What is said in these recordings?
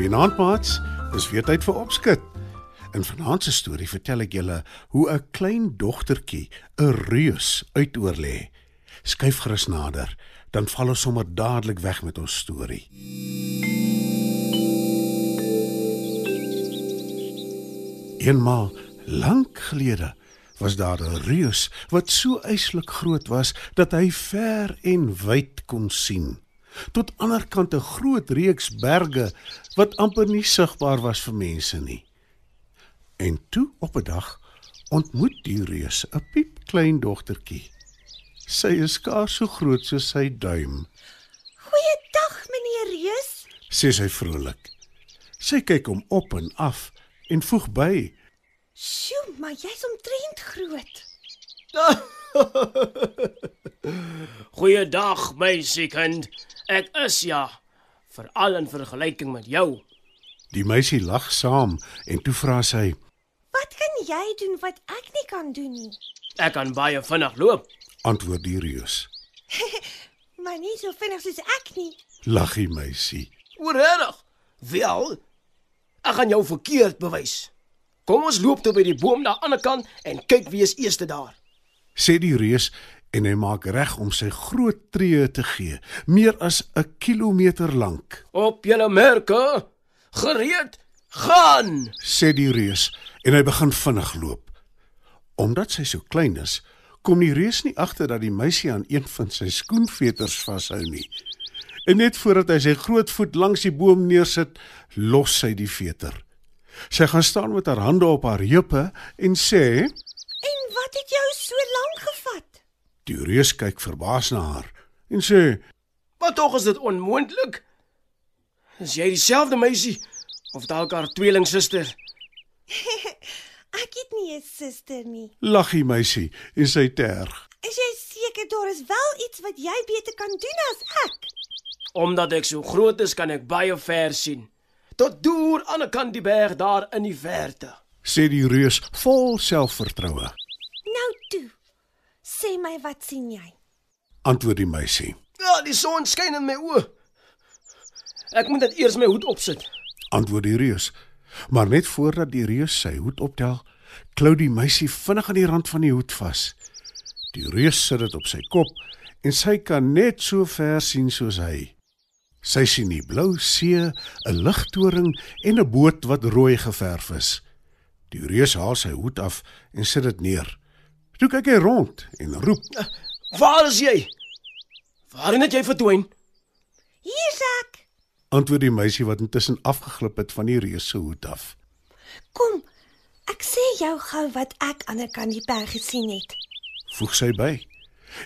Goeienaand maats, dis weer tyd vir opskud. In vanaand se storie vertel ek julle hoe 'n klein dogtertjie 'n reus uitoor lê. Skyf gerus nader, dan val ons sommer dadelik weg met ons storie. Eenmaal lank gelede was daar 'n reus wat so yslik groot was dat hy ver en wyd kon sien tot ander kant 'n groot reeks berge wat amper nie sigbaar was vir mense nie. En toe op 'n dag ontmoet die reus 'n piepklein dogtertjie. Sy is skaars so groot soos sy duim. Goeiedag, meneer Reus. sê sy vrolik. Sy kyk hom op en af en voeg by: Sjoe, maar jy's omtrent groot. Goeiedag, meisiekind. Ek is ja, veral in vergelyking met jou. Die meisie lag saam en toe vra sy: Wat kan jy doen wat ek nie kan doen nie? Ek kan baie vinnig loop. Antwoord die reus. Maar nie so vinnig soos ek nie. Lag die meisie. Oorredig. Wel, ek gaan jou verkeerd bewys. Kom ons loop tot by die boom daar aan die ander kant en kyk wie is eerste daar. Sê die reus en hy maak reg om sy groot tree te gee, meer as 'n kilometer lank. Op julle merke. Gereed. Gaan. Sê die reus en hy begin vinnig loop. Omdat sy so klein is, kom die reus nie agter dat die meisie aan een van sy skoenveters vashou nie. En net voordat hy sy groot voet langs die boom neersit, los sy die veter. Sy gaan staan met haar hande op haar heupe en sê: En wat het jou so lank? Die reus kyk verbaas na haar en sê: Maar tog is dit onmoontlik. Is jy dieselfde meisie of dalk haar tweelingsuster? Ek het nie 'n suster nie. "Lag die meisie en sy terg. Is jy seker daar is wel iets wat jy beter kan doen as ek? Omdat ek so groot is, kan ek baie ver sien. Tot deur aan die kant die berg daar in die verte. Sê die reus vol selfvertroue. Sê my wat sien jy? Antwoord die meisie. Ja, die son skyn in my oë. Ek moet net eers my hoed opsit. Antwoord die reus. Maar net voordat die reus sy hoed optel, klou die meisie vinnig aan die rand van die hoed vas. Die reus sit dit op sy kop en sy kan net so ver sien soos hy. Sy sien die blou see, 'n ligtoring en 'n boot wat rooi geverf is. Die reus haal sy hoed af en sit dit neer. Toe kyk hy rond en roep: Waar is jy? Waarheen het jy verdwyn? Hier's ek. Antwoord die meisie wat intussen afgeglip het van die reus se hoed af. Kom. Ek sê jou gou wat ek aan die kant die berg gesien het. Voeg sy by.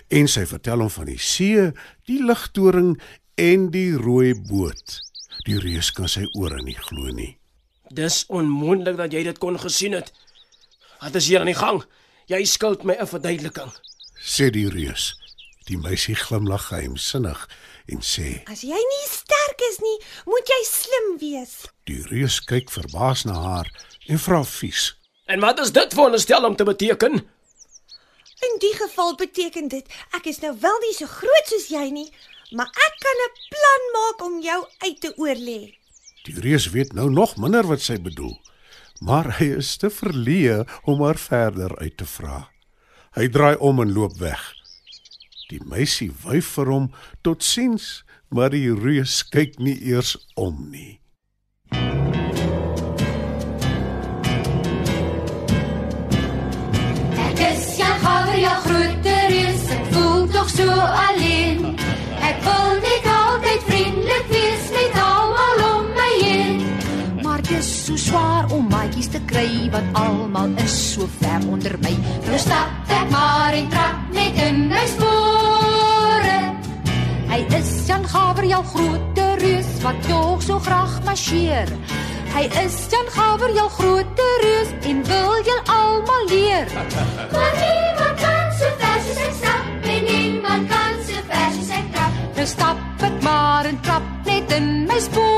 En sy vertel hom van die see, die ligtoring en die rooi boot. Die reus kan sy ore nie glo nie. Dis onmoontlik dat jy dit kon gesien het. Wat is hier aan die gang? Jy skuld my 'n verduideliking. Sê die reus. Die meisie glimlag geheimsinnig en sê: As jy nie sterk is nie, moet jy slim wees. "Die reus kyk verbaas na haar en vra vies: En wat is dit veronderstel om te beteken? In die geval beteken dit ek is nou wel nie so groot soos jy nie, maar ek kan 'n plan maak om jou uit te oorlê. Die reus weet nou nog minder wat sy bedoel, maar hy is te verleë om haar verder uit te vra. Hy draai om en loop weg. Die meisie wyf vir hom totsiens, maar die reus kyk nie eers om nie. Ek is ja gawer ja groete reus, ek voel tog so alleen. Swaar om maatjies te kry want almal is so ver onder my. Nou stap ek maar en trap net in my spore. Hy is Jan Gabriel groot reus wat tog so graag marcheer. Hy is Jan Gabriel groot reus en wil julle almal leer. Maar niemand kan so ver soos ek stap en niemand kan so ver soos ek trap. Nou stap ek maar en trap net in my spore.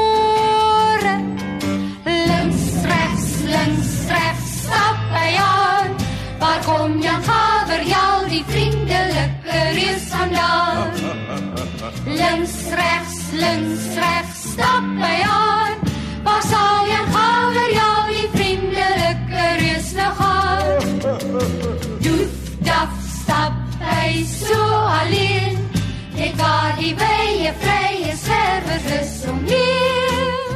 Links, regs, links, regs, stap hy aan. Waar sal Jan Gabriel die vriendelike reus nou gaan? Doef, daf, stap hy so alleen. Net waar die vrye servers is om leer.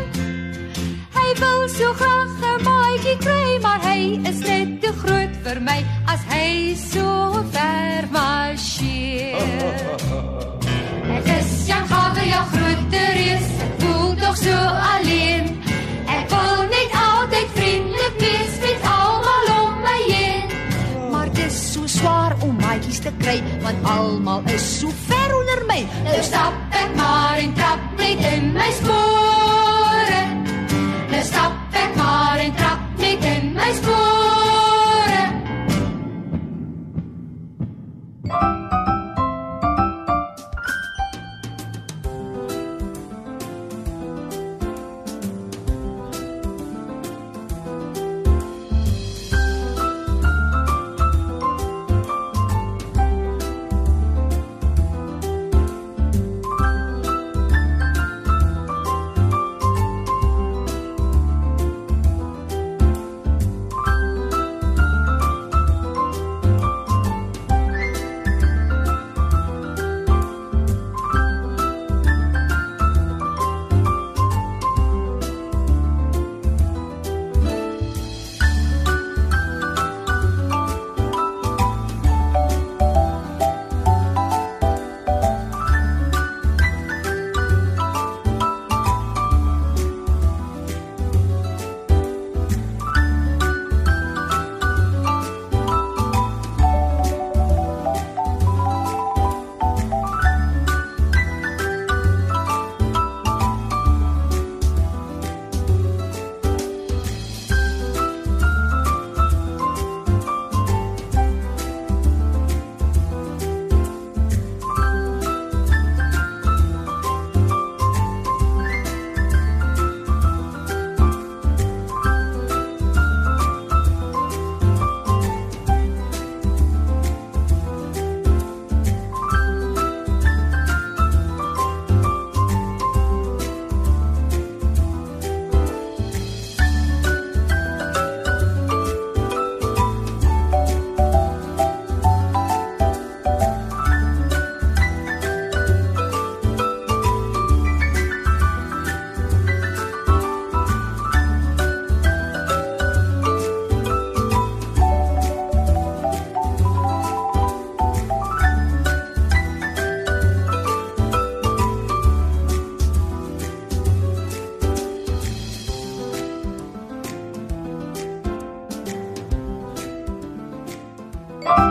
Hy wil so graag 'n maatjie kry, maar hy is net te groot vir my as hy so ver marcheer. Is groot reus, ek voel tog so alleen. Ek wil net altyd vriendelik wees met almal om my heen. Maar dit is so swaar om maatjies te kry, want almal is so ver onder my. Nou stap Bye.